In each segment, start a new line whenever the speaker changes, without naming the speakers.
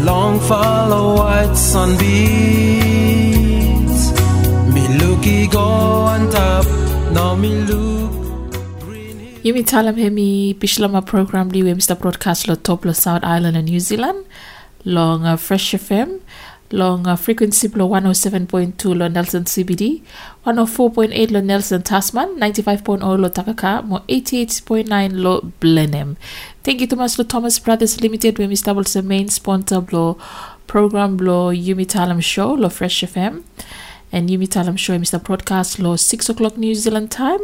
Long follow white sunbeams. Me looky go on top. Now me look.
Yumi Talem hemi Bislama program di we Mr. Broadcast lo top lo South Island and New Zealand, long uh, Fresh FM, long uh, frequency lo 107.2 lo Nelson CBD, 104.8 lo Nelson Tasman, 95.0 lo Takaka, mo 88.9 lo Blenheim. Thank you to lo Thomas Brothers Limited we Mr. Double the main sponsor lo program lo Yumi Talem show lo Fresh FM and Yumi Talem show Mr. Broadcast lo 6 o'clock New Zealand time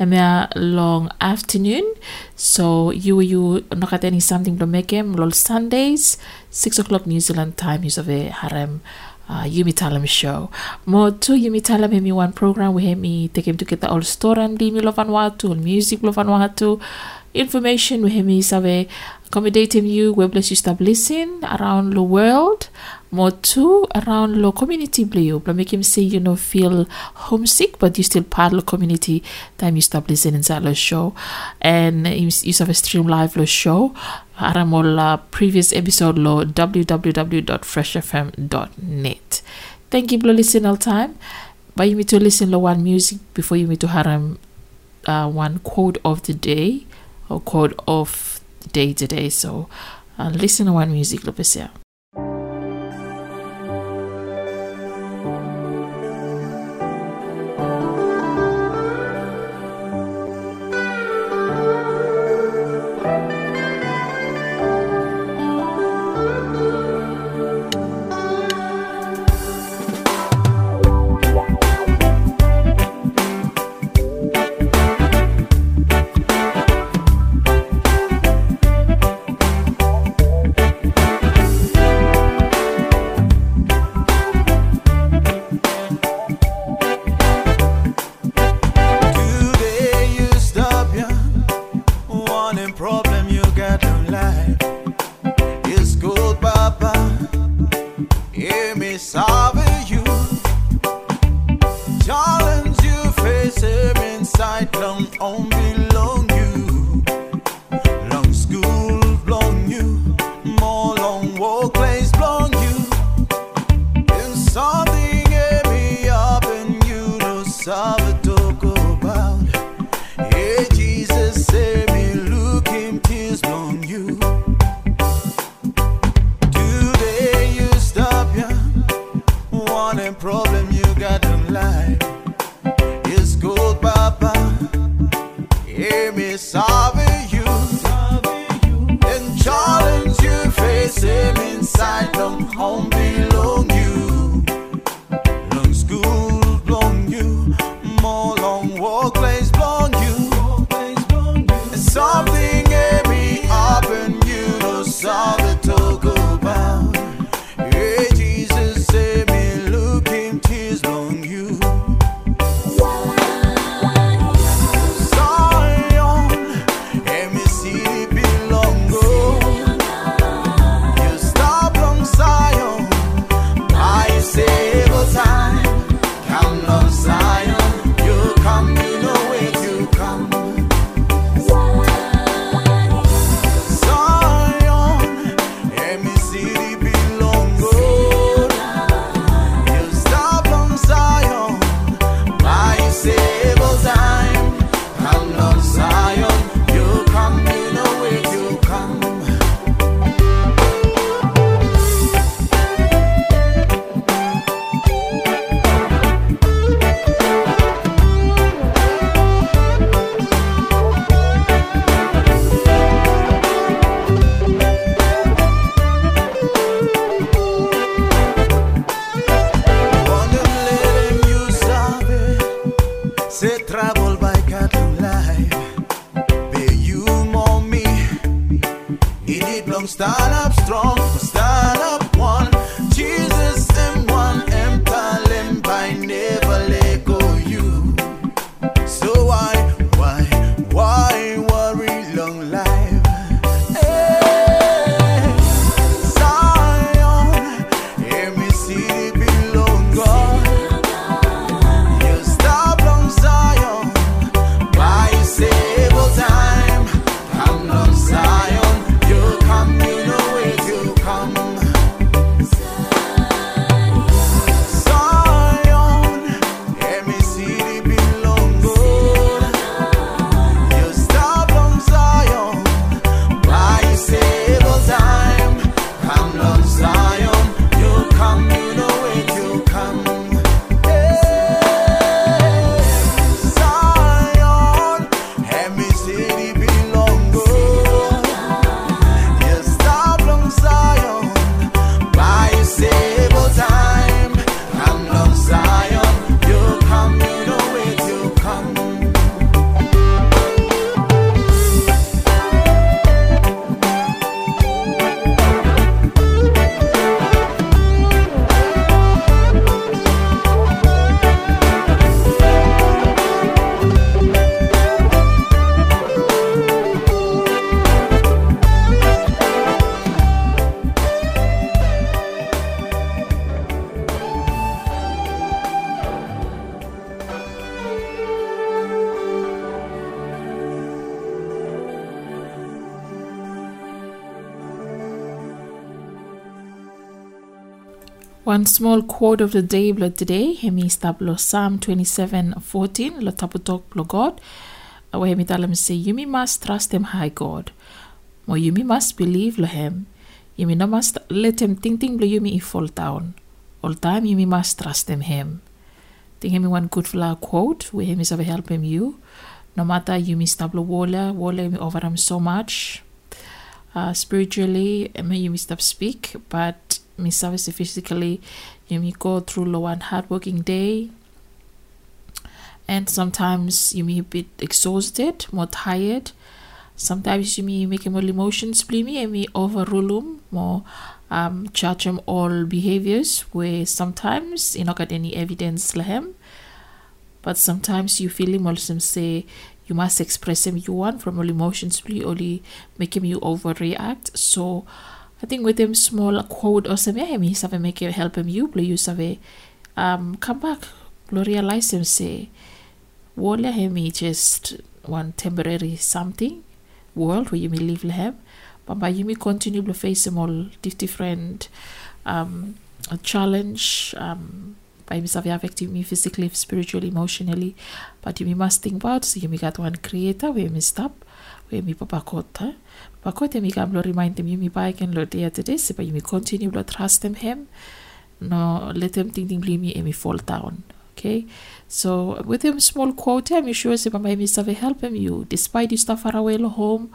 a long afternoon. So you you nakateni something to make him lol Sundays, six o'clock New Zealand time is of a harem uh, Yumi Talem show. Mo to Yumi Talem hemi one program we hemi take him to get the all store and di milo Vanuatu, all music lo Vanuatu, information we hemi save accommodating you where bless you stop listening around the world. More too around the community blue. But make him say you know feel homesick but you still part of the community. Time you stop listening inside the show. And you have a stream live the show. Aram all uh, previous episode lo www.freshfm.net thank you for listening all time. But you need to listen to one music before you need to haram uh, one quote of the day or quote of the day so uh, listen to one music.
Today One
small quote of the day blood today, hemi stablo Psalm 27 14, lo taputok blo God. Where hemi talam say, You must trust him high God. Mo you must believe lo him. You no must let him think think blo you me fall down. All time you must trust him him. Think hemi one good flower quote, where hemi save help him you. No matter you me stablo wala, wala me over him so much. Uh, spiritually, may you me stop speak, but me service physically. You may go through low and hard working day and sometimes you may be exhausted more tired. Sometimes you may make more emotions play me and me overrule them more um judge them all behaviors where sometimes you not get any evidence lahem but sometimes you feel him also say you must express him you want from all emotions play only you overreact. So I think with him small quote or something, hemi save make you help him you play you save um come back lo realize him say wala hemi just one temporary something world where you may live him. But by you may continue to face him all different um challenge um by me save affecting me physically spiritually emotionally. But you must think about so you may got one creator where me stop where me papa kota Pakote mi kam lo remind them you mi bai ken lo dia today se pa you mi continue lo trust them him no let them think think me and me fall down okay? So with him small quote I'm sure se pa mi save help him you despite you stop far away lo home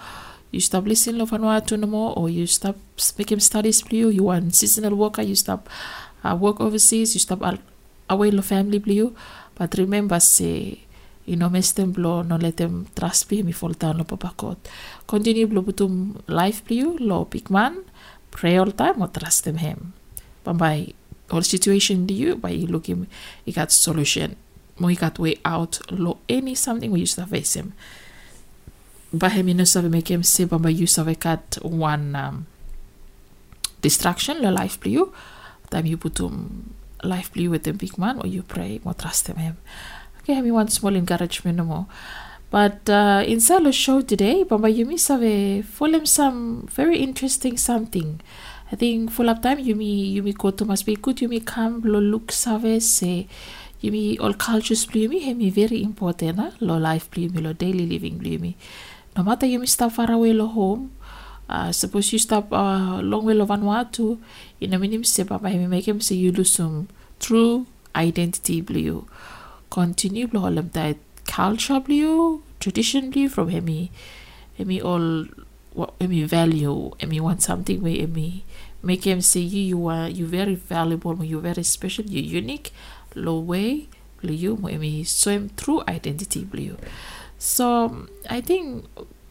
you stop listening lo Vanuatu no more or you stop making studies blue you you want seasonal worker you stop uh, work overseas you stop away lo family blue. But remember say you know mes them blow no let them trust me mi fall down lo papakot continue blow butum life blue lo big man pray all time. Or trust them him? By all situation you by you look him you got solution. Mo you got way out. Lo any something we used to face him. By him you know make him say by you sabe cut one um, distraction. Lo life blue time you butum life blue with the big man or you pray mo trust him. Okay, me one small encouragement mo. But uh, in Salo show today, Bamba Yumi save full some very interesting something. I think full up time Yumi Yumi go to must be good Yumi come lo look save say Yumi all cultures me hemi very important na lo life me lo daily living me. No matter Yumi stop far away lo home. Uh, suppose you stop uh, long way lo Vanuatu, in a minimum step up, I make him say you lose some true identity blue continue blo holam that culture blue tradition blue from hemi hemi all what hemi value? Hemi want something where hemi make him say you you are you very valuable you very special you unique low way blue mo hemi swim through identity blue. So I think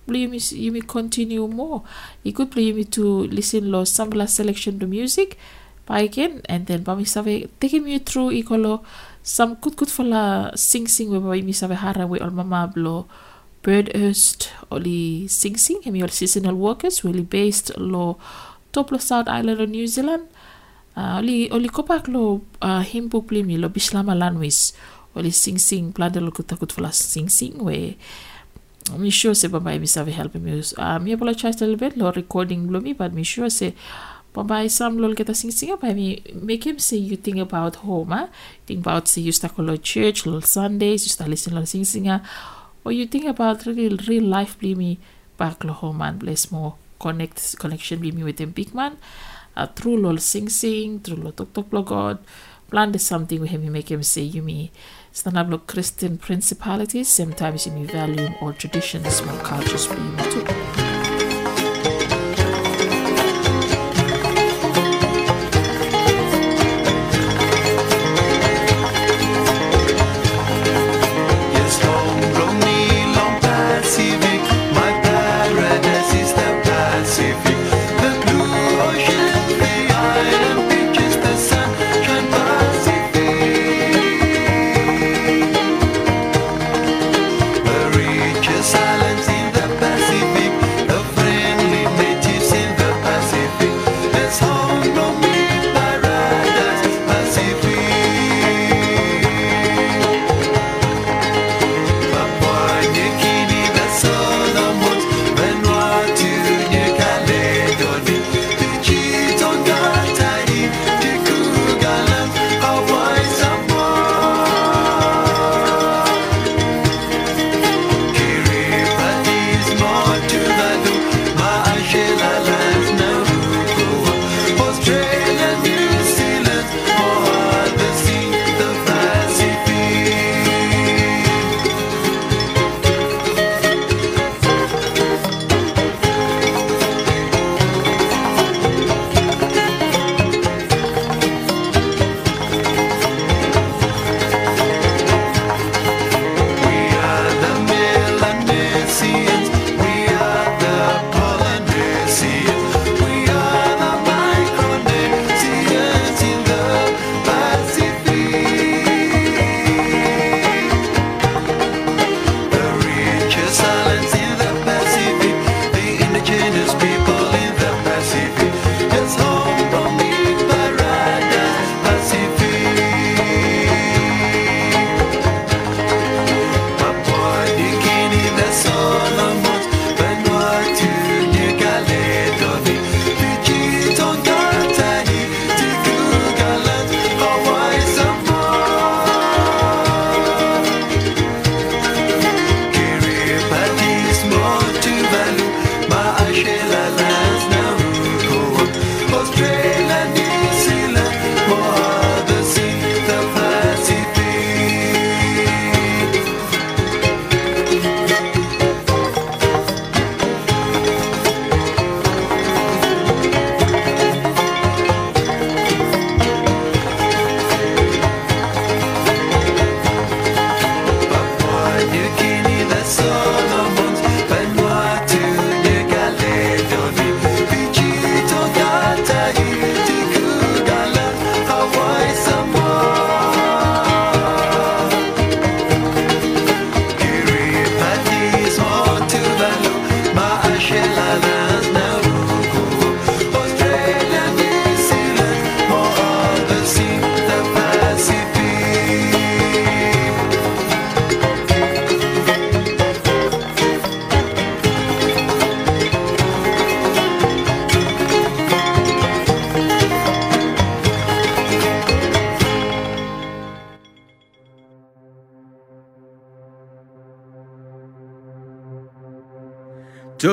you may, you may continue more. You could play me to listen lo sample selection to music by again and then bami save taking me through ikolo some good good fala sing sing we bai mi save hara we all mama blo bird erst oli sing sing hemi all seasonal workers we really based lo top lo South Island of New Zealand. Uh, oli oli kopak lo uh, himpu plimi lo bislama lanwis oli sing sing plada lo kuta kut fala sing sing we mi sure se baba mi save help me uh, mi apologize a little bit lo recording lo mi but mi sure se Pambai some lol kita sing sing apa me make him say you think about home ah? Think about say you start church little Sundays you start listen lo sing sing or you think about real real life me back lo home and bless more connect connection be me with him big man. Uh, through lol sing sing through lo talk talk lo God plan this something with him make him say you me stand up lo Christian principalities sometimes you me value or traditions small cultures me too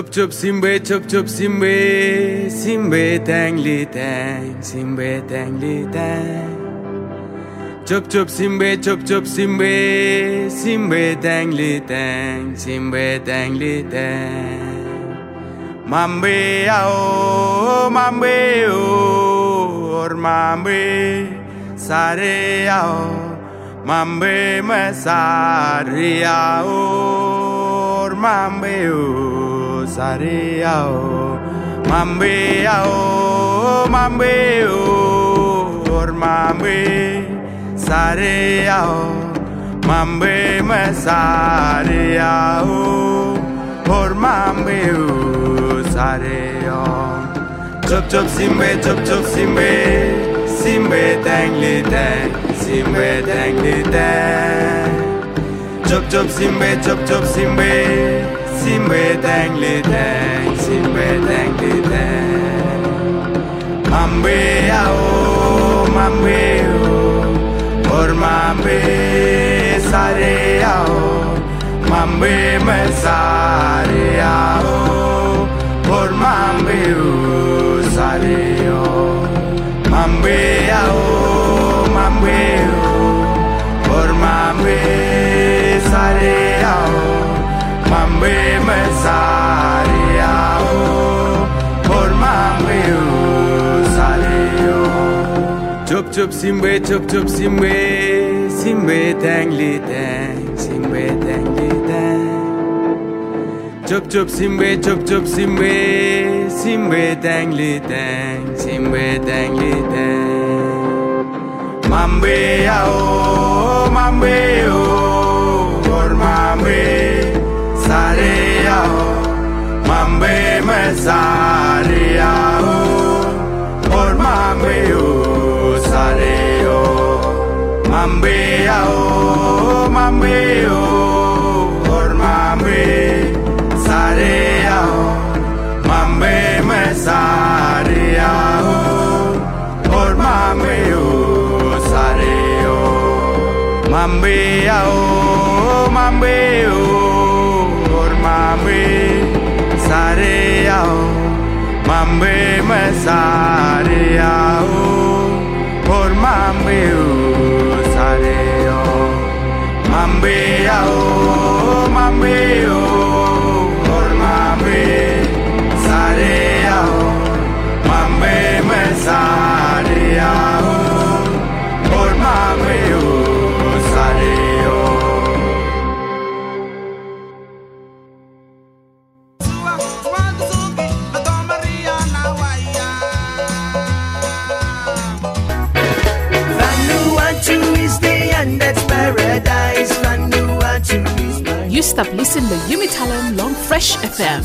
Çöp çöp simbe çöp çöp simbe. Simbe tengli teng Simbe tengli teng. Çöp çöp simbe çöp çöp simbe. Simbe tengli teng Simbe tengli teng. Mambe ao mambe o or mambe. Sare ao mambe me sare ao mambe or mambe or sare ao, mambe ao, mambe o, or mambe, sare ao, mambe me sare ao, or mambe o, sare ao. Chup chup simbe, chup chup simbe, simbe tang li tang, simbe tang li tang. Chup chup simbe, chup chup simbe, Timbre dangle dang, timbre dangle dang. Mambre ao, mambre o, or mambre sare ao, mambre me sare ao, or mambre o sare o, mambre ao, mambre o, or mambre sare ao mi mesaria por mami usario Chup simbe chup chup simbe simbe tengli teng simbe tengli teng Chup simbe chup chup simbe simbe tengli teng simbe tengli teng Mambe ao mambe o por mambe ao, mambe me sare ao, or mambe o, sare o, mambe ao, mambe o, or mambe, sare ao, mambe me sare ao, or mambe o, sare o, mambe ao, mambe mambe me sare ao, or mambe sare mambe ao, mambe
You stop listening to Yumi Talem Long Fresh FM.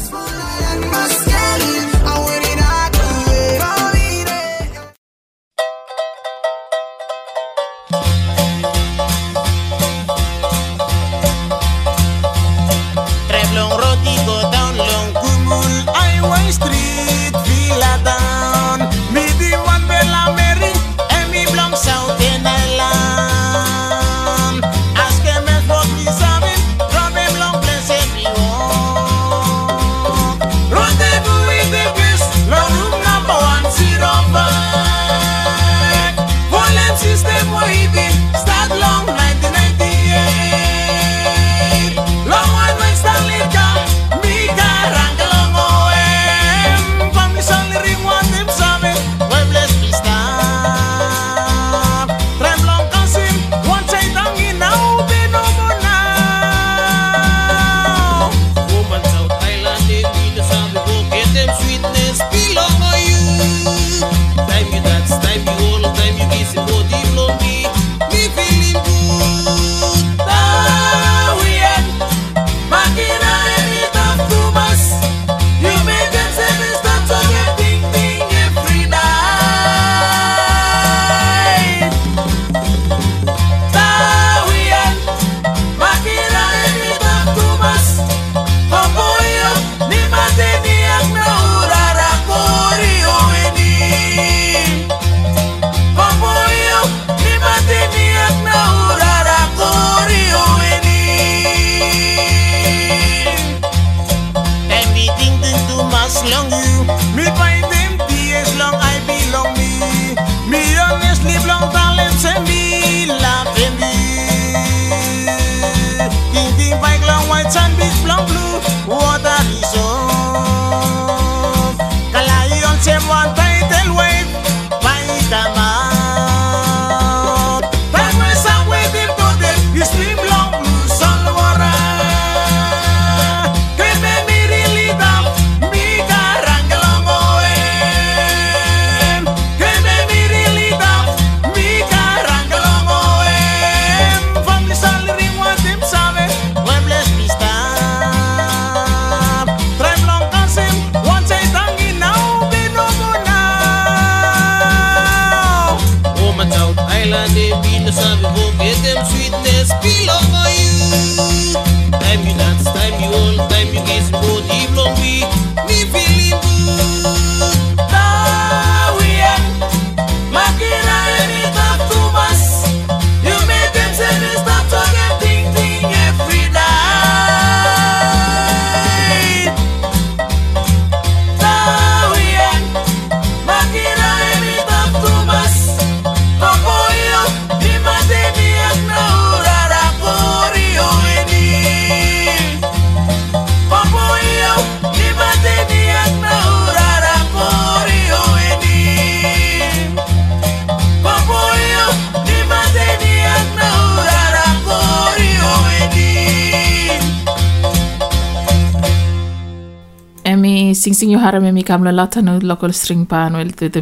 String pan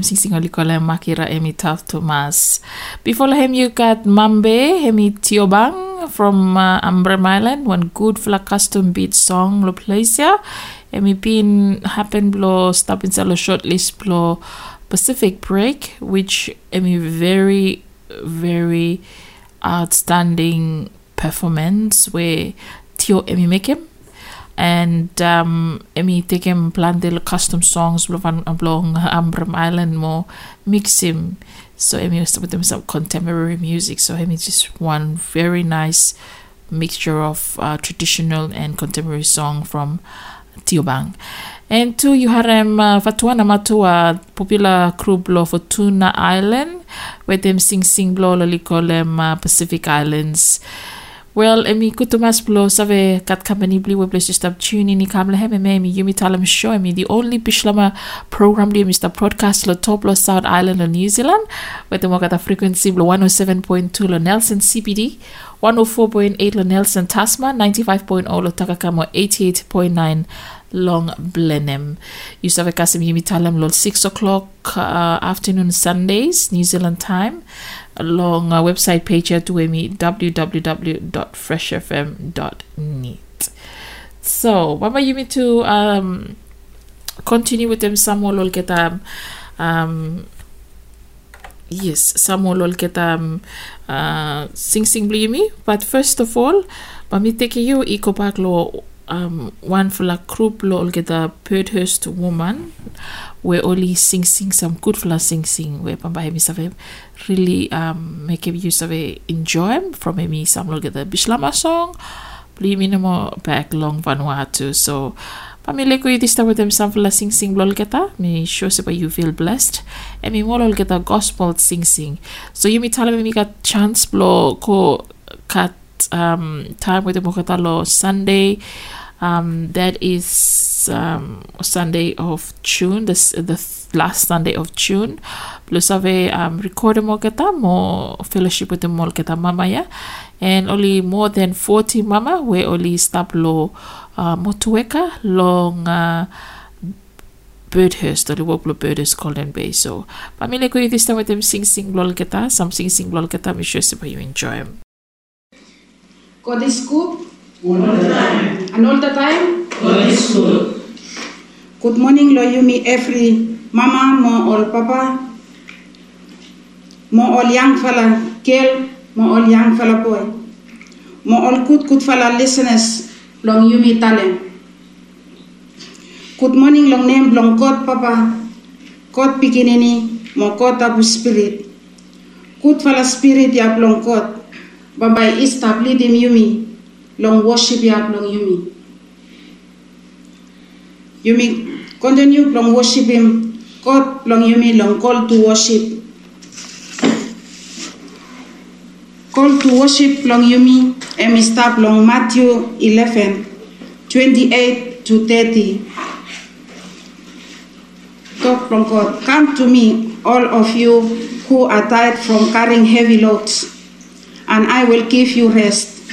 sing makira emi. Before him you got Mambe emi Tiobang from uh, Island one good for custom beat song lo placia. Emi pin happen blow stop in salo short list blow Pacific break which emi very very outstanding performance where Tio emi make him and um, emi take him plan the custom songs van along Ambrym Island more mix him so emi was with them some contemporary music. So emi just one very nice mixture of uh, traditional and contemporary song from Tiobang. And two you had um, uh, Fatuana popular crew blow Futuna Island where them sing sing blow loli call them uh, Pacific Islands Well, emi kutumas blo save kat company bli we bless stop tuning ni kamla heme me mi yumi talam show me the only bislama program di Mr. Broadcast lo top lo South Island lo New Zealand with the wakata frequency blo 107.2 lo Nelson CBD 104.8 lo Nelson Tasman 95.0 lo Takakamo 88.9 Long Blenheim. You save kasim yumi talam lo 6 o'clock uh, afternoon Sundays New Zealand time along our website page here at Wemi www.freshfm.net. So, Mama Yumi to um, continue with them some more get um, um yes, some more get um uh sing sing blimi. But first of all, Mami take you eco park lo um one for la group lo get a Birdhurst woman we only sing sing some good for la sing sing where pamba hemi save really um make use of enjoy from me some lo get the Bislama song bli minimo back long Vanuatu. So Pamilya ko yung with them some for la sing sing lol kita me sure sa you feel blessed. And me mo lol kita gospel sing sing. So you me tala me got chance blo ko kat um, time with the Mokatalo Sunday. Um, that is um, Sunday of June, this, the last Sunday of June. Plus ave um, record mo kita mo fellowship with the mo kita mama ya. And only more than 40 mama we only stop lo uh, motueka long uh, Birdhurst or the Woplo Birdhurst Golden Bay. So, pamilya ko yung this time with them sing sing lol kita, some sing sing lol kita, make sure you enjoy 'em.
God is good. And all the time? Good Good morning, Lord, you me every mama, mo all papa, mo all young fella girl, mo all young fella boy, mo all good good fella listeners, long you me talent. Good morning, long name, long God, Papa, God beginning, mo God abu spirit. Good fella spirit, ya long God, Baba establish him yumi, long worship ya long yumi. Yumi continue long worship him, God long yumi long call to worship. Call to worship long yumi, and start long Matthew 11, 28 to 30. Talk from God. Come to me, all of you who are tired from carrying heavy loads, and I will give you rest.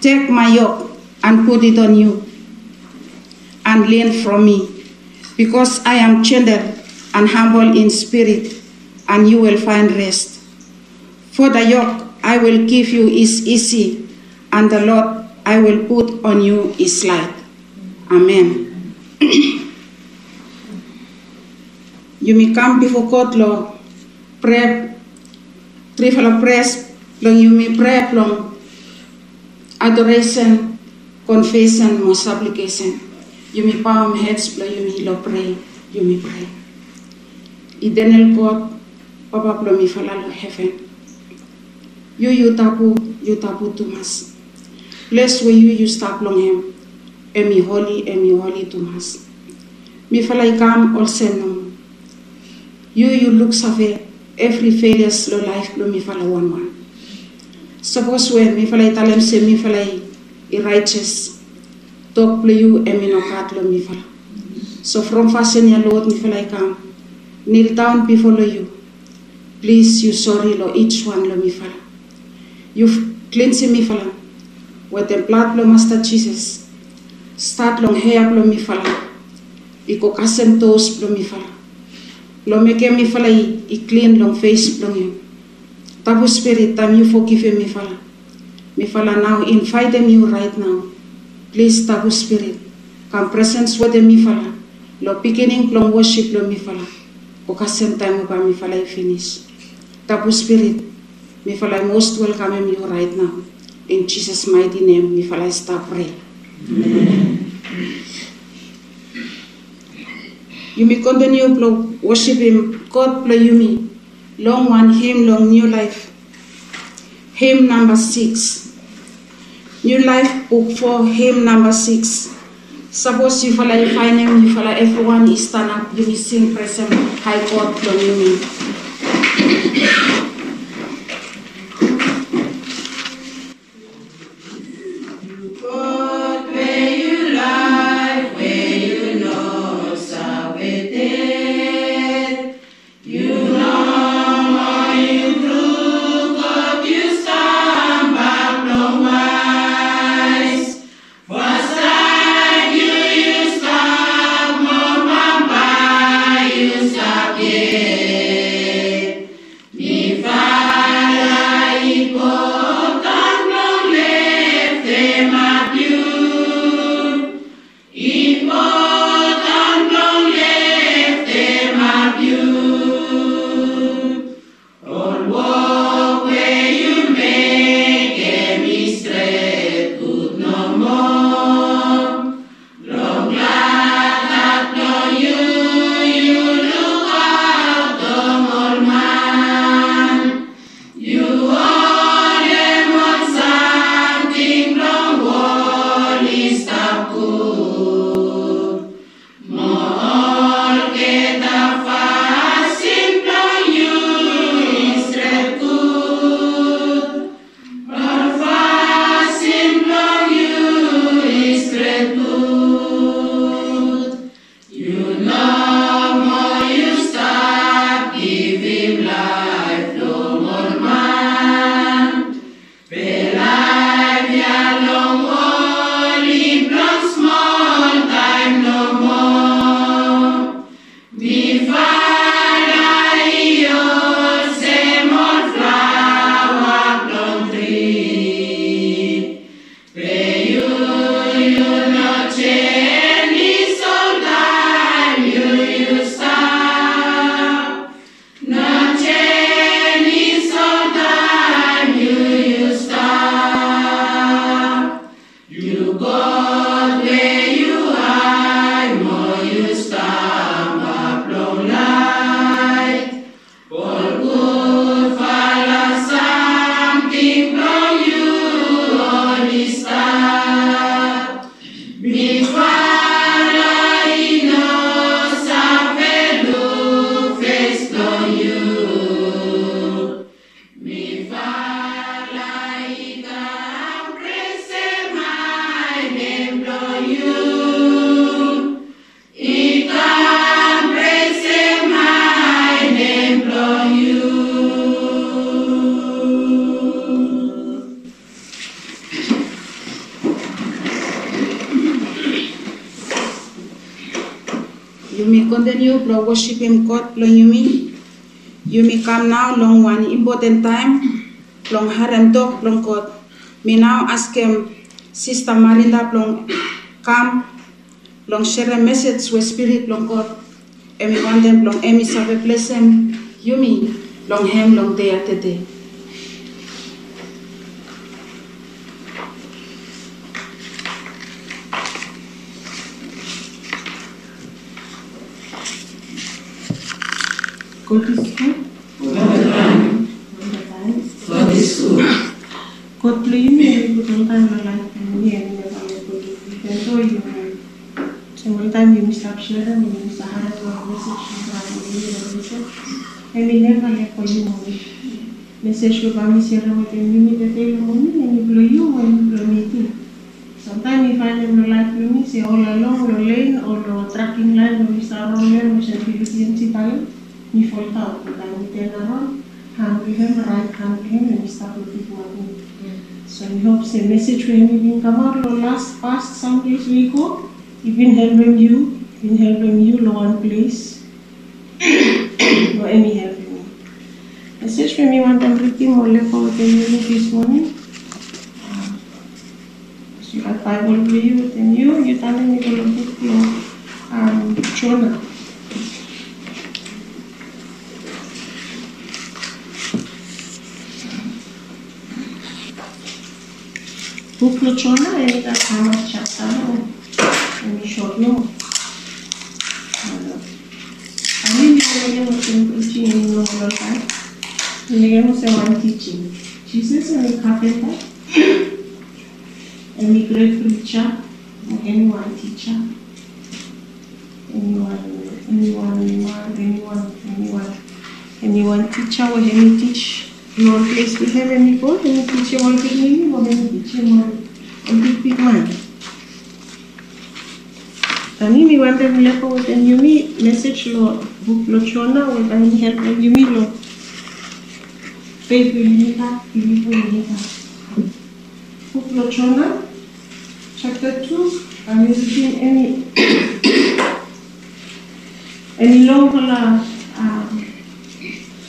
Take my yoke and put it on you, and learn from me, because I am gentle and humble in spirit, and you will find rest. For the yoke I will give you is easy, and the Lord I will put on you is light. Amen. you may come before God, Lord, pray Trifala press long you may pray long adoration, confession, or supplication. You may bow my heads, blow you may lo pray, you may pray. Eternal God, Papa blow me falalo heaven. You you tapu, you tapu tumas. Bless where you you stop long him. Emi holy, emi holy tumas. Mi falai kam all senum. You you look save every failure slow life blow me fala one one. Suppose when mi falai talem se mi falai i righteous. Talk play you emi no kat lo mi fala. So from fasten ya Lord mi falai kam. Kneel down before you. Please you sorry lo each one lo mi fala. You cleanse me fala. With the blood lo Master Jesus. Start long hair lo mi fala. Iko kasem toes lo mi fala. Lo make mi fala i, clean long face lo you. Tabu spirit time you forgive me fala. Me fala now invite them you right now. Please tabu spirit. Come presence with them me fala. Lo beginning long worship lo mi fala. Ko kasem time ba mi fala i finish. Tabu spirit. Me fala most welcome you right now. In Jesus mighty name me fala start pray. You may continue to worship Him. God play you me. Long one hymn, long new life. Hymn number six. New life book four, hymn number six. Suppose you follow you find him, you follow everyone is stand up, you will sing praise him, high God play you me. am now long one important time, long harem dog long God. Me now ask him, Sister Marinda long come, long share a message with spirit long God, And we want them long emi save bless you yumi, long him long day
at the day. Good. От плюємо і повертаємо на енергію Тентою Цемультан Юніса Абширем, Юніса Харатва, Місячніка, Емілерна Якоюмо. Mesej ko kami sira mo de te mo tracking So we hope the message we have been come out the last past some days we go. Even helping you, even helping you lo one place. no any helping me. Message for me want more left out than you this morning. So you got Bible with you then you, you telling me to look at your um Jonah. Bucluciona e, dar am aceasta, nu? Umișor, nu? Alin vedem în creștinii din locul ăsta, legăm semanticii. Și se să ne capeta, în microi fricea, în anticea, în anyone, anyone, anyone, anyone teacher or any teach Lord place with him and go, any teacher or big meaning or any teacher or a big big man. Tani mi wanda mlepo with an yumi message lo book lo chona with an help and yumi lo. Faith will ka, believe will ka. Book lo chona, chapter 2, I'm using any any longer um,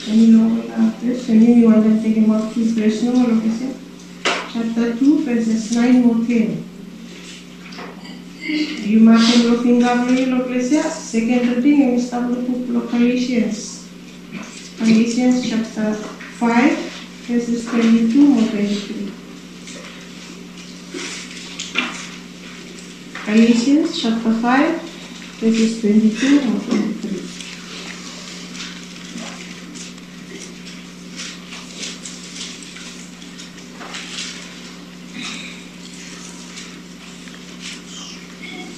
any want to take him out to verse no lo que. Chapter 2, verses 9 or 10. You marken lo fingerly lo que. Second reading, and with book lo Galatians. Galatians chapter 5, verses 22 or 23. Galatians chapter 5, verses 22 or 23.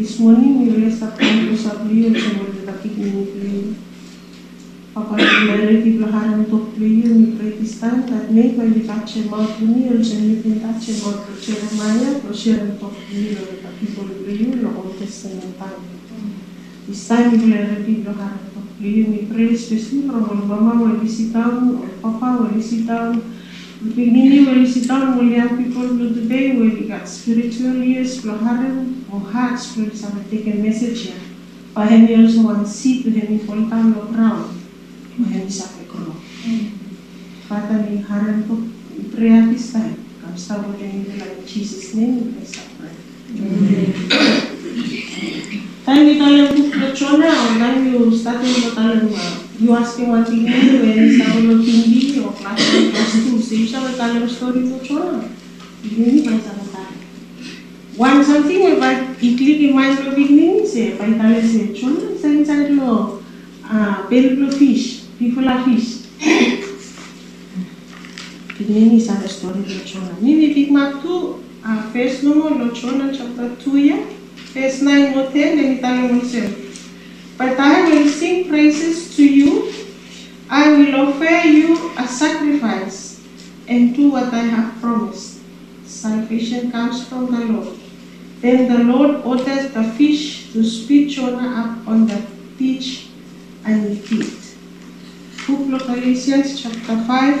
Ισμονим является автоматус аплиел, чем вот таких миниплиел. Apoi mereu blaharen tot pliel, mi predistan, dar mei mai li face mal plumil, ce mi pintace mal plăcere mai e, plăcere tot pliel, ca tipul pliel, la o testamentan. Istai mi le repi blaharen tot pliel, mi predistan, romul mama o visitam, papa o visitam, sit down, we begin when we sit down, when young people today, where we got spiritual ears, Bloharan, or heart spirits, have taken message here. Him, we also want to see to him, fall down or ground. Mahal sa ko. Father, we haran po prayer this time. Comes down with in like Jesus' name, we bless our prayer. Time we tell you to Chona, or time you to tell him, You ask me one thing anyway, and sa ulo hindi, o klase, class two. so you shall tell your story to Chora. You pa isa ko One something, if I click in mind lo beginning, if I tell you, say, Chora, sa inside lo, ah, fish, people are fish. Beginning is our story to Chora. Maybe pick map two, ah, no more, chapter 2, yeah? First 9 or 10, and Italian will say, But I will sing praises to you. I will offer you a sacrifice and do what I have promised. Salvation comes from the Lord. Then the Lord ordered the fish to spit Jonah up on the beach and it did. Book of Galatians chapter 5,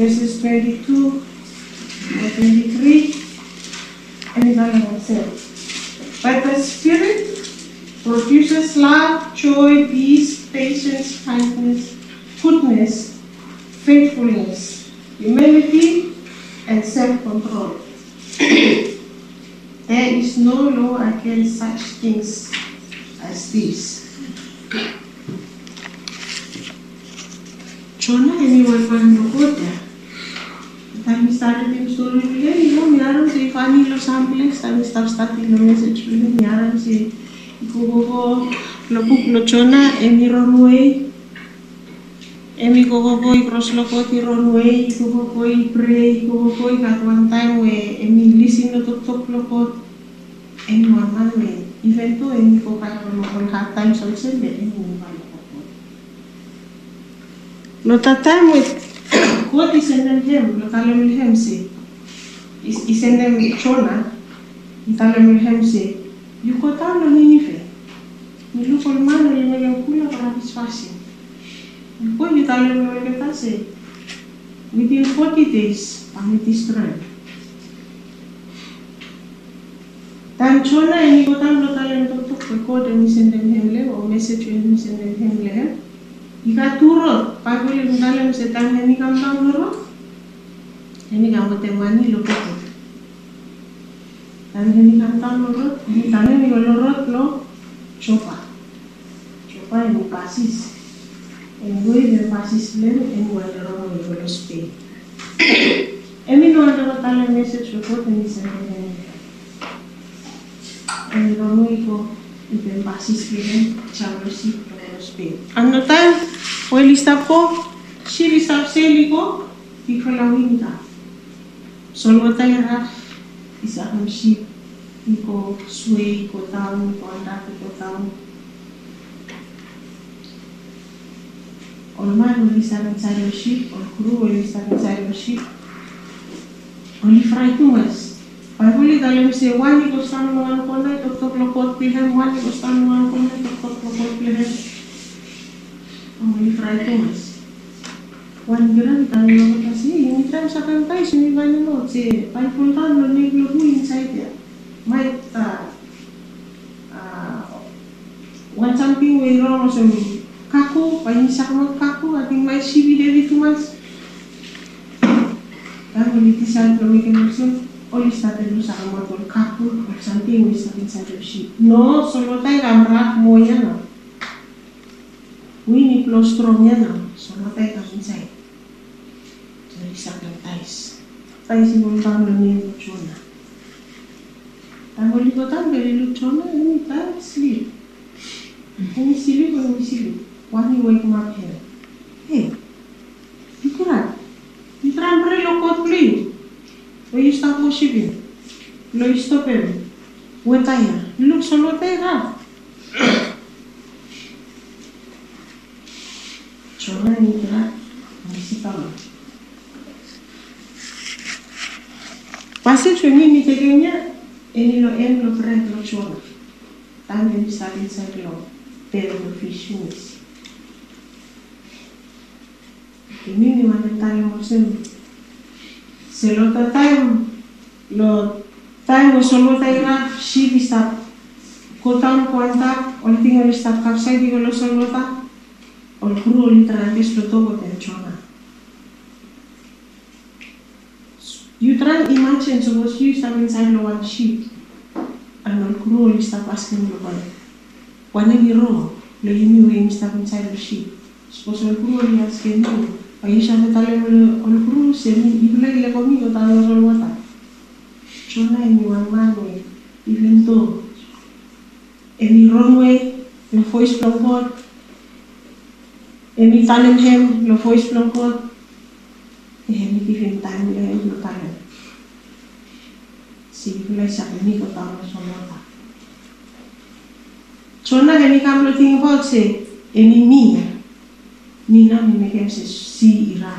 verses 22 or 23, and eleven says, But the Spirit produces love, joy, peace, patience, kindness, goodness, faithfulness, humility, and self-control. there is no law against such things as these. Jonah Lokoda. Time we started today, you know, Miaram say funny lo samples, time we start starting the message today, Miaram say, gogogo lobuk lochona emi roruei emi gogogoi proslokot iroruei gogogoi prei gogogoi katwantai we emi lisin lototop lokot emi wanan we iventu emi kokan lokon hatai solsebe emi wanan No tatam with what is in them him, no talam him si. Is is in chona, talam him si. Yuko tano Ninive, niluko lumano limeleukula karapisfasi. Yuko yutalo limeleketase. Within 40 days, ang it destroyed. Tanchona en Yukotan lo talento to record and send them hemle or message and send them hemle. Ika turo, pagulin dalem se tan en ikam tam loro. En ikam temani lo kote. Αν δεν είχαν φτάνει ο ρότλο, ήταν ένα γελό ρότλο, τσόπα. Τσόπα είναι ο πασίς. Εγώ είμαι ο πασίς, λέμε, εγώ έλεγα ο γελό σπίτι. Εμείς ο άνθρωπος τα λέμε σε τσόπο, δεν είσαι με δεν είναι. Εγώ μου είπα, είπε ο πασίς, λέμε, τσάλωση, ο γελό σπίτι. Αν ρωτάει, ο Ελισταφό, σύλλησα σε λίγο, τη χρολαμίνητα. Σε όλο. iko sui ko tau ko anaku ko tau. Orang mai oni sa cari tsari oshi on kuru oni sa cari tsari oshi oni frai tuas mas. oni da lem se wani ko sa no an ko nai to to ko ko pi hen wani ko sa no an ko nai to to ko ko pi hen oni frai tuas Wan gran tan no ta si, ni tram sa kan tai si might uh, uh, wanchampi wero sem kaku pahing mo kaku ating may sibi deri tumas ang ulitisan pamikin mo sim olis natin mo sa kamatol kaku wanchampi olis natin sa doshi no solo tayo kamrak mo wini plostrom yan no solo tayo kaminsay dari sakang tais tais ibang panglamin mo αγγολικοτάν περιλουτσόνα είναι τα sleep. When you sleep, when you sleep, when you wake up here. Hey, you cry. You try and pray your God play. When you start worshiping, when you stop him, when tired, you look so low they have. enilo enlo preto chona tande ni sabi sanglo pero no fishus e mini mandatai mo sen se lo tatai lo tai mo solo tai na shibi sta kotan kwanta olting ni sta kapsa di lo solo ta ol kru ol intra di sto chona E o trans imagem sobre os rios também sai no one sheet. A não cru está passando no banho. Quando me roa, le yumi o está pensando no sheet. Se fosse o cru, ele ia no. Aí já me tá lendo o cru, se me ibla e le comigo, tá no rolo mata. Chona e mi mamãe, e vento. E mi runway, lo foi esplangor. E mi Tannenheim, lo foi esplangor. E mi tive em time, συγκεκριμένα από μήκο τα ονόματα. Τσόνα και μήκα μου την υπόψη, εμεί μία. Μήνα μη με γέμψε σύρα.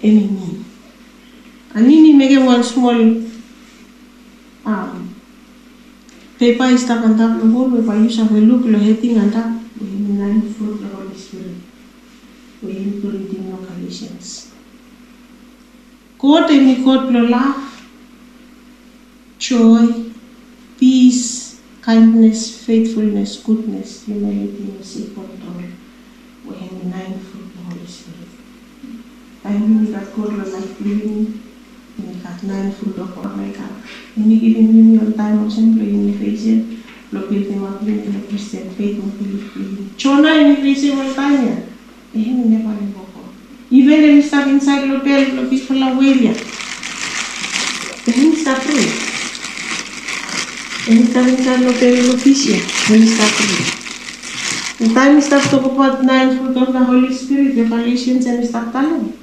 Εμεί μία. Αν είναι με γέμψε one small arm. Θα πάει στα παντά που με παλιού αφελούκλο, γιατί ε, να τα που είναι να είναι φόρτο όλη. Που είναι το ρητινό καλής. Lo love, joy, peace, kindness, faithfulness, goodness, humility, mercy, control. We have the nine fruit of the Holy Spirit. Tayo ni kat ko lo life living, ni kat nine fruit of America. Ini giving me your time of simple in the face, lo building up in the Christian faith belief. Chona in the face of Tanya. Eh, ni never ni Even if we start inside the hotel, lo people are waiting. Then start praying. And time inside the hotel, lo official. Then start praying. The time start talk about nine fruit of the Holy Spirit, Revelations, and start telling.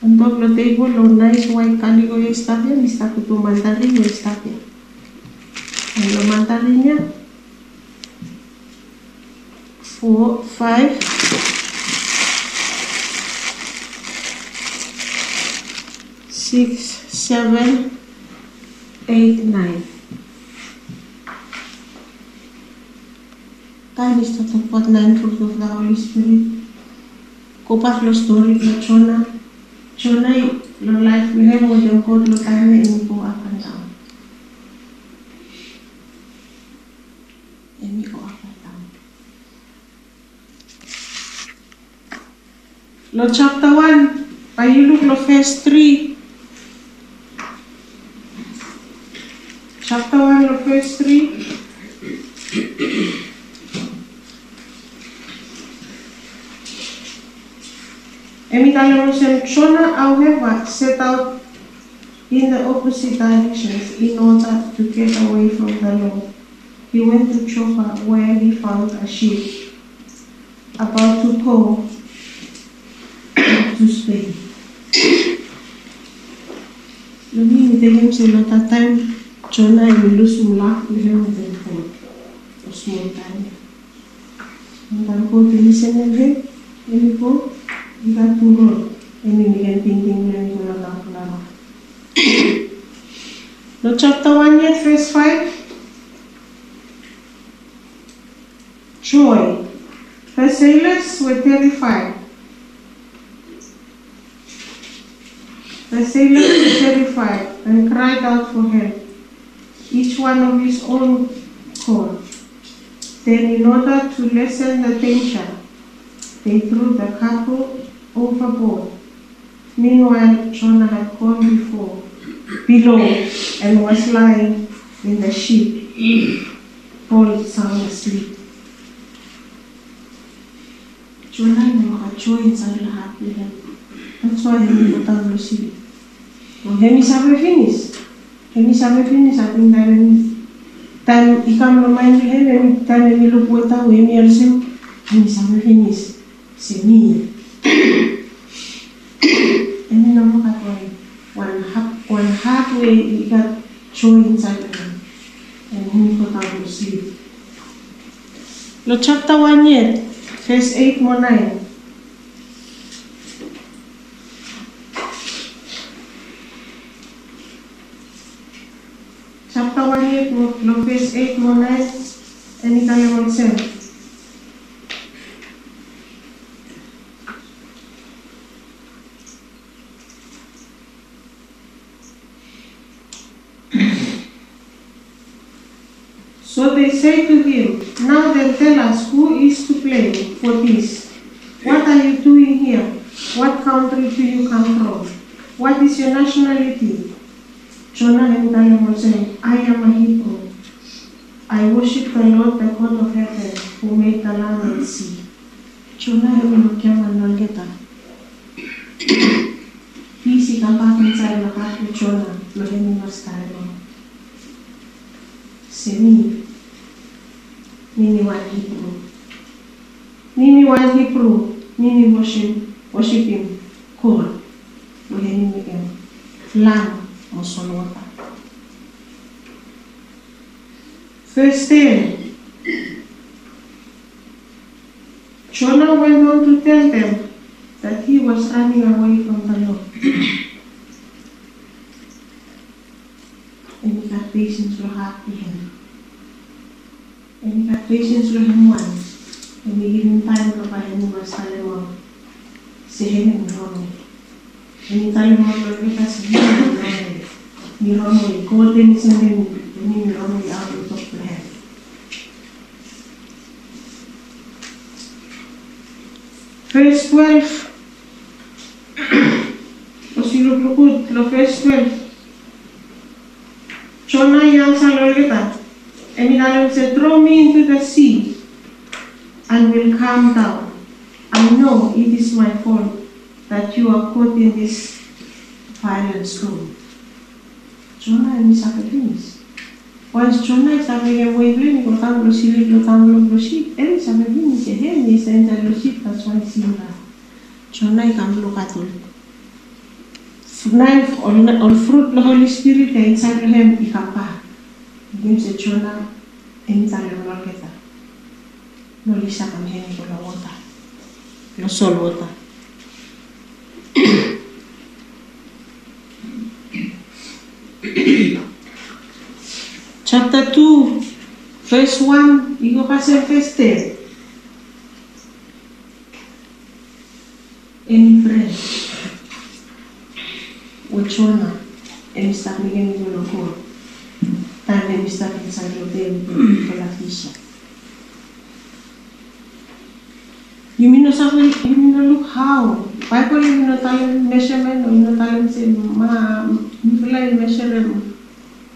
Ang top lo table, lo nice white calico yung start yan, we start to mandarin yung start yan. Ang lo mandarin four, five, six, seven, eight, nine. Time is to talk about nine fruits of the Holy Spirit. Kupas lo story lo Chona. Chona lo life we have with them called lo chapter 1, by you lo verse 3. Chapter 1 lo verse 3. Emikalemosem Shona, however, set out in the opposite directions in order to get away from the Lord. He went to Joppa where he found a ship about to go to Spain. Lumi nitegem se lot of time Jonah and Lusula live with them for a time. Roll. And we began thinking when we go along to Lama. No chapter 1 yet, verse 5. Joy. The sailors were terrified. The sailors were terrified and cried out for help, each one of his own accord. Then, in order to lessen the danger, they threw the couple overboard. Meanwhile, Jonah had gone before, below, and was lying in the ship, all sound asleep. Jonah na makajoin sa lahat nila. That's why hindi ko tayo receive. Kung hindi sabi finish, Enisha me finisha pinda renis. Tan ikam lo main bihe renis tan reni lo pueta we mi alsem. Enisha me finis. Se mi. Eni namo katoi. One half one half way we got show inside the room. And him go down to. Lo chapter one yet. Verse eight more nine. Chapter 1 yet mo, lo verse 8 mo 9, and ikalimang 7. So they say to him, Now then tell us who is to blame for this. What are you doing here? What country do you come from? What is your nationality? And Diamond said, I am a Hebrew. I worship the Lord, the God of heaven, who made the land and sea. Lokiam and Nalgeta. Pisi kampakin sa ni Jonah, lohemi mas tayo. Semi. Mimi one Hebrew. Mimi one Hebrew. Mimi worship, worship him. Cool. Lohemi migam. Lang mosolota. 10. Jonah went on to tell them that he was running away from the Lord. and he got patience half to him. And he got patience for him once. And he gave him time to buy him was Salomon. Say him in Roman. And he told him what to us in Roman. Ni Roman, golden is in him, and he Roman out of the top of the head. Verse 12. Os ilupukut, lo verse 12. Jonah yang salolita. And words, said, throw me into the sea and will calm down. I know it is my fault that you are caught in this violent storm. Jonah and his academics. Başçoma examine muivlin kurtan glosil lutan glosil el examine que hen ni se entra glosil paswan simba. Chona y ol fruit Holy Spirit e y chona entra. No lisa cam hen la bota. No bota. Thank you. Chapter 2, verse 1, you go past verse 10. Any friend with Jonah and Mr. Miguel Goloko, time and Mr. Inside Hotel for la Fisha. You mean no suffer, you mean no look how? Bible you no talent measurement you know talent say ma, you feel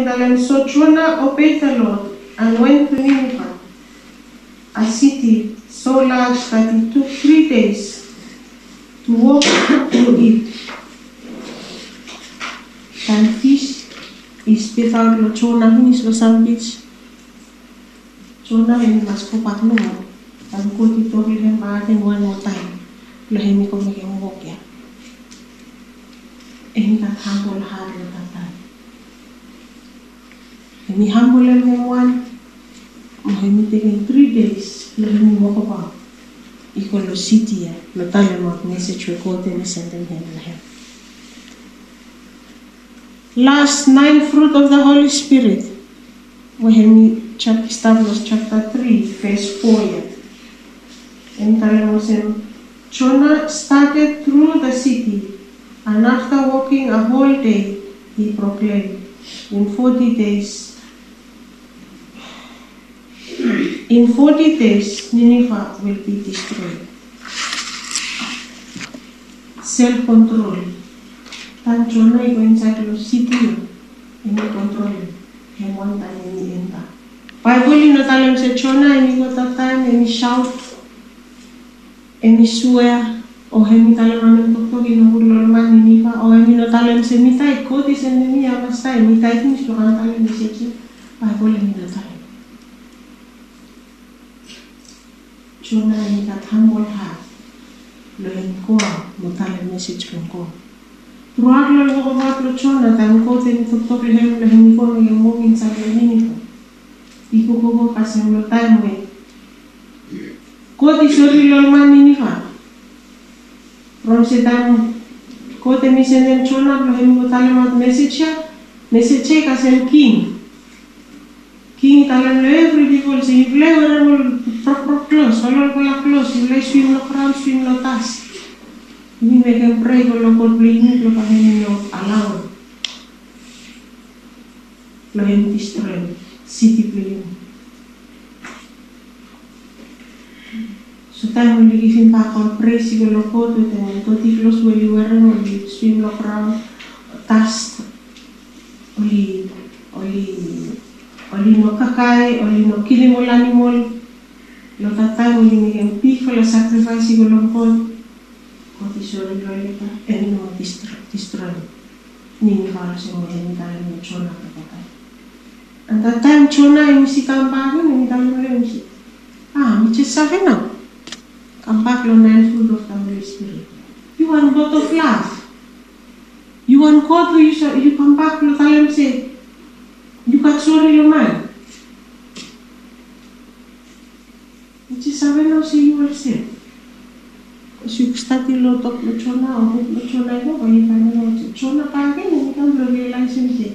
then so Jonah obeyed the Lord and went to Nineveh, a city so large that it took three days to walk through it. And fish is spit out lo Jonah hinis lo sandwich. Jonah and mas ko pat lo. And ko tito him maatin one more time. Lo hemi ko maging walk ya. And he humble him one. Mahimi taking three days. Lo hemi walk about. Iko lo city ya. Tale mo message recorded ni send him him. Last nine fruit of the Holy Spirit. Wahemi chapter established chapter 3, verse 4 yet. And telling him, Jonah started through the city, and after walking a whole day, he proclaimed, In 40 days, In 40 days, Nineveh will be destroyed. Self-control. Tanto no hay que sitio, en el control, en montaña ni en ta. Bible no talam se chona, en mi tatán, en mi shout, en mi suea, o en mi talam en doctor, en un normal Nineveh, o en mi no talam se mitad, y codis en mi abasta, en mitad, en mi suana talam se aquí, Bible en mi. 주나이다 탕골하 르행코아 모탈레 메시츠로코 Ruarle wo watle chona tan ko tin tutok lehem lehem ko ni mo min sa lehem ko. Iko ko ko kasem lo tay mo. Ko ti sori lo mani ni fa. Rom se tan ko te mi se den chona lehem ko tale mat message message kasem king. King talen lo every people se ible ora rok rok los olor kulak los le swim lo kram swim lo tas ini mereka pray kalau kau beli ini lo pakai lo alau lo henti strength city beli so tayo mo ligisin pa ako pray siguro ko to tayo to tiglos wali wera mo swim lo kram tas oli oli oli no kakai oli no kilimolani animal. Lo cantamos y en piccolo sacrifici volontod, condizione gloria e non distrano. Nini fara se mo ni dale mo chona ka pakai. At that time chona yung si kambago ni dale mo yung si. Ah, mi che sa fena. Kambag lo na full of the Holy Spirit. You want God of love. You want God you, you come back lo talem say. You got sorry your mind. Τι σαν ένα σύμβολο. Σιουκστάτιλο το πλουτσόνα, ο πλουτσόνα εγώ, ο Ιπανό, τσόνα πάγαινε, ήταν πλογελά συνθή.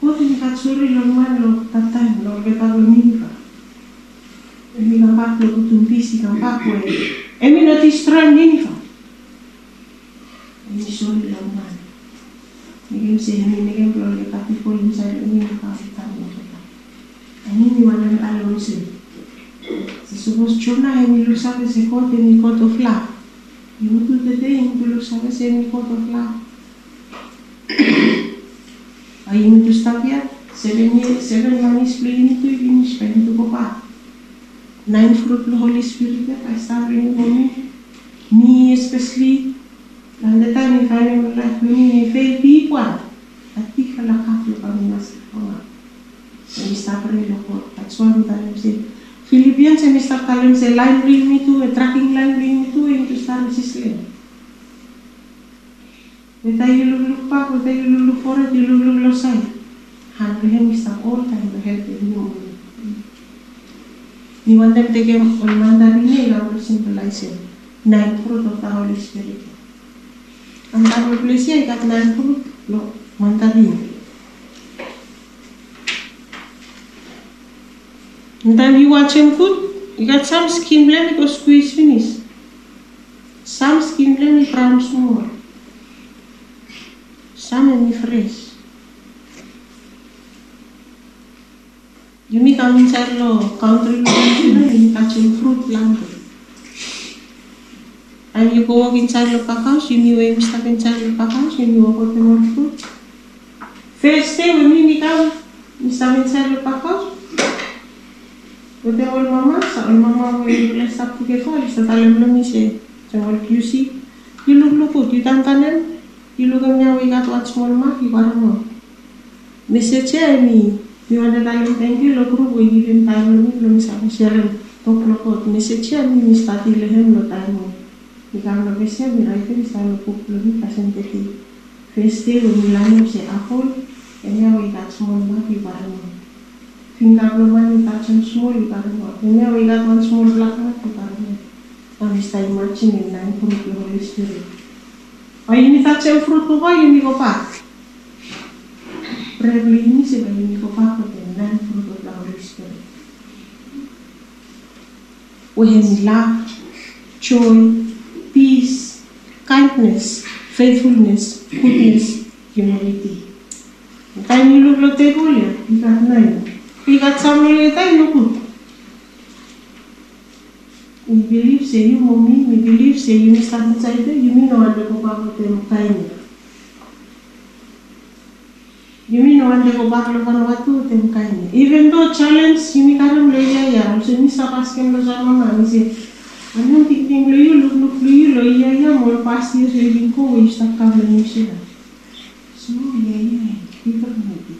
Κόφιν κατσούρι λομάνο, τατάνο, γεταγωνίκα. Έμεινα πάκλο που τον πίστηκαν πάκου, έμεινα τη στρώνη νύφα. Εμείς όλοι λομάνο. Mungkin sih ini kan kalau kita tipu misalnya ini kalau kita mau kita. Ini gimana kalau sih? se was Jonah and we lose out as a God and a God of love. You will do the day and we lose out as a God of love. Are you in the stadia? Seven, years, seven man is playing to you and spend to go back. Nine fruit the Holy Spirit that I start bringing for me. Me especially, and the time if I never left me, I fail people. I think I'll have to come in as a And we Philippians semester kalim se lain me itu, e tracking library me tu, e into star sisle. Μετά η λουλουπά, μετά η λουλουφόρα, τη λουλουλωσέ. Αν βρέχει στα όρτα, αν di τη δούμε. Niwan dem tege ol mandarin ni la ol symbolize na impuru to ta Holy Spirit. Andar ol plesia ikat na lo mandarin. Then you watch him good. You got some skin blend, go squeeze finish. Some skin blend, brown small. Some in fresh. Come inside lo country lo catch him fruit lang. And you go walk inside lo house, you knew him stuck inside lo house, you knew about the more fruit. First day when you come, you stop inside lo house, وداول mama, سأل ماما ويقول سابو كي خالص تتعلم لميسي جوال كيوسي يلوك لوكو دي تانتانن يلوك ميا ويقات واتسمول ما يقارمو مسيتشي مي mi wanda talim tenki lo kuru bo yivim talim lo misa kusyalem tok lo kot mesecya mi mistati lehem lo talim mi kam lo mesya mi aitem sa lo kuk lo mi kasen teki festi lo milano se ahol emya wika tsmon ma ki barang την άνομα είναι υπάρχουν σμούλ υπάρχουν. Είναι ο ίδιος μόνος σμούλ λάθος που υπάρχουν. Αν είστε οι μάτσι είναι να έχουν την πολύ σκληρή. Αν είναι θα τσέω φρούτου εγώ είναι λίγο πάρ. Πρέπει να είσαι με λίγο πάρ που δεν είναι φρούτου τα πολύ σκληρή. Ο χεμιλά, joy, peace, kindness, faithfulness, goodness, humility. Τα είναι λίγο τεγούλια, η καθνά είναι. Pikat samnul tai nuku. We believe say you mommy, we believe say you stand inside you mean no ande ko bako. You mean no ande ko bako kan watu. Even though challenge yumi karam leya ya, so ni sapas kem lo jarma na ni say. Anu ting ting lo yu luk iya ya mol pasti reading ko we sta kam lo ni sila. So yeah yeah, kita kan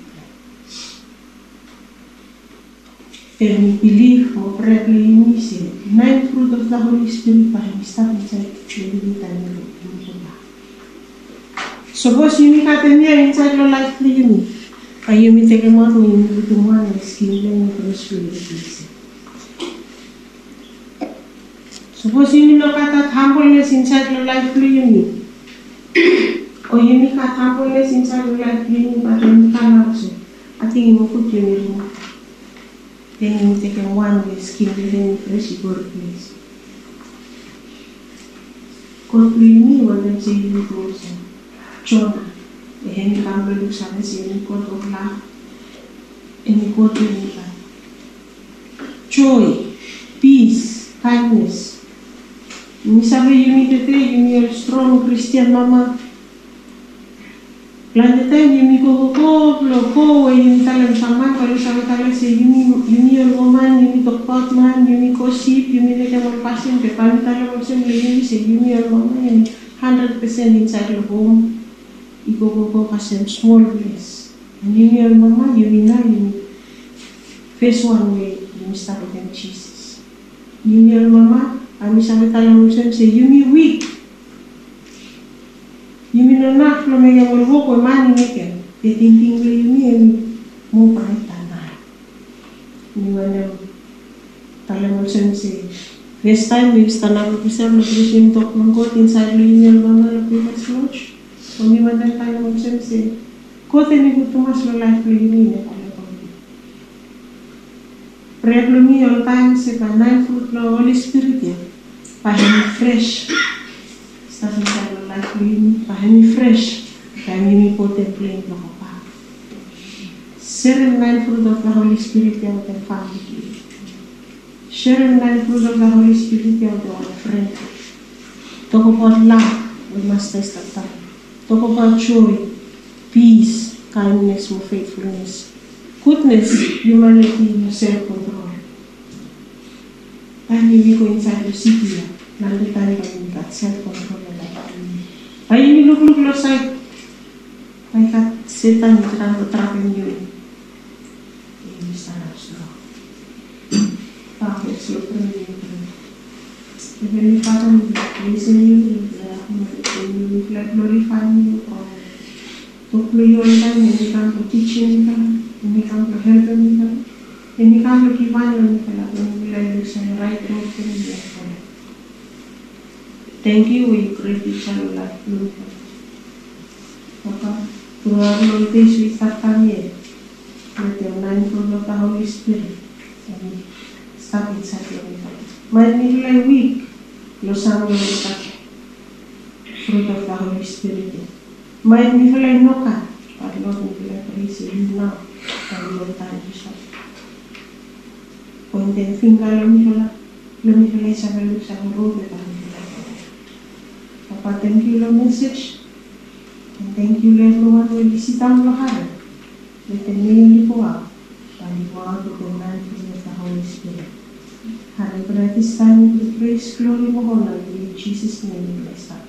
El belief or this nine fruit of the Holy Spirit by Himself inside children and Suppose you had a mirror inside your life clearly, and you may take a in the one and skin laying for the spirit Suppose you may look at humbleness inside your life clearly, or you may have humbleness inside your life clearly, but you may not. I think you may put your mirror. Then taken one who is killed even fresh gold place. Construí wanajeshi yukozo chona eheni kambe la la joy peace kindness. Ni sabe you need to say you need strong Christian mama Πλανητέν ημικό κόβλο, κόβο ημιτά λεμψαμά, καλούσα μετάλεξε ημί οργομάν, ημί το πότμαν, ημί κοσίπ, ημί δεκαμον πάσιν, πεπάν, τα λεμψέμ λεγίμισε ημί οργομάν, ημί 100% inside your home, igogoko ka sa small place. And yun yung mama, yun na yun. Face one way, yun sa akin Jesus. Yun yung mama, kami sa akin talang sa yun yung weak. Ημινονάχλο με γεγονό κομμάνι νίκε, και την τυγκλινή μου πάει τα μάρ. Νιουανέο, τα λέμε ως εμείς. Βεστάει μου να πιστεύω να πιστεύω το κομμάγκο την είναι ελβάμα να πει μας λόγος. Ο νιουανέο μας είναι κομμάγκο. Πρέπει να μην σε φούρτλο όλη θα κλείνει πάνι φρέσ, θα μείνει ποτέ πλέον το κοπά. Σερεμέν φρούτο θα χωρί σπίτι από το φάμπι. Σερεμέν φρούτο θα χωρί σπίτι από το φρέντ. Το κοπολά, είμαστε στα τα. Το κοπολά τσούι, πίσ, kindness μου, faithfulness. Goodness, humanity, να σε έχω Πάνι λίγο inside the city, να μην κάνει τα μυαλά, σε hay mi nuk nuk lo sai hay ka setan terang terang yo ini sana sudah, pakai sio ini prendi ini pakai ini sini ini glorify you or to play online ini kan to teaching kan ini kan to help ini kan ini kan to kipan ini kan to will I use right road ini kan Thank you, we greatly shall like you. Papa, to our Lord Jesus of the Holy Spirit, and stop inside your heart. Might be like weak, los amo de ataque. Fruit of the Holy Spirit. Might be like noca, but Lord, we will praise you now, Ponte en fin, lo mismo la, lo mismo la Isabel, you Lord message. And thank you Lord Lord will bisita ang lahat. Let the name po ko kung nang of the Holy Spirit. Hari pada this time we praise, glory, and honor in Jesus' name we bless that.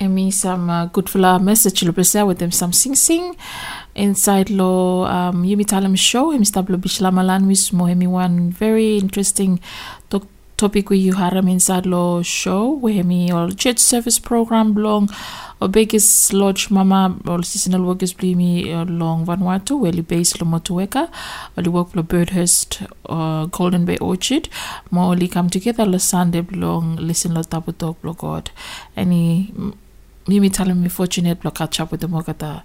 Emi some uh, good for our message lo present with them some sing sing inside lo um Yumi Talem show him stablo bishlamalan mismo hemi one very interesting to- topic we you haram inside lo show. Where hemi all church service program belong or biggest lodge mama or seasonal workers blimi long Vanuatu li base lo motueka. Or li work lo Birdhurst uh, Golden Bay Orchard. Mo come together lo Sunday belong listen lo tabu talk lo God. Any Mimi telling me fortunate block catch up with the Mogata.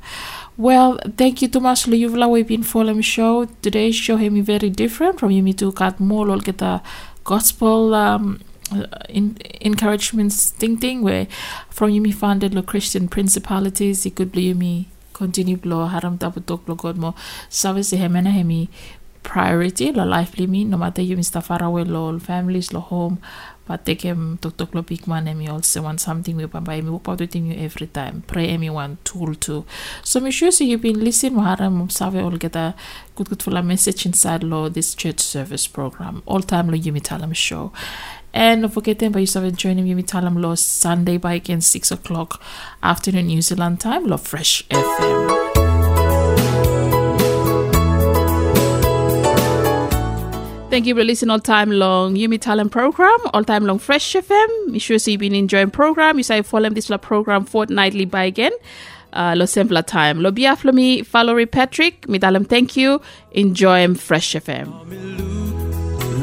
Well, thank you too much, Luyuvla. We've been following show. Today's show him very different from Yumi to cut more lol get the gospel um uh, in, encouragements thing thing where from Yumi founded the Christian principalities he could be Yumi continue lo haram tapu tok lo God mo service hemena hemi priority lo life limi no matter you Mr. far away lo families lo home but take tok lo big man emi also want something we pamba emi work out with you every time. Pray emi one tool too so make sure you've been listening. Haram observe all get a good good full message inside lo this church service program. All time lo Yumi Talem show. And don't forget then by yourself joining Yumi Talem lo Sunday by again six o'clock afternoon New Zealand time lo Fresh FM. Thank you for listening all time long Yumi Talem program, all time long Fresh FM. Make sure so you've been enjoying program. You say follow this program fortnightly by again. Uh, lo simpler time. Lo biaf lo mi follow Patrick. Mi dalam thank you. Enjoy Fresh FM.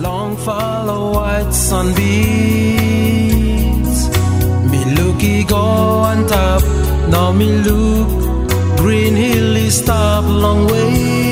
Long follow white sunbeams. Me looky go on top. Now me look. Green hill is stop long way.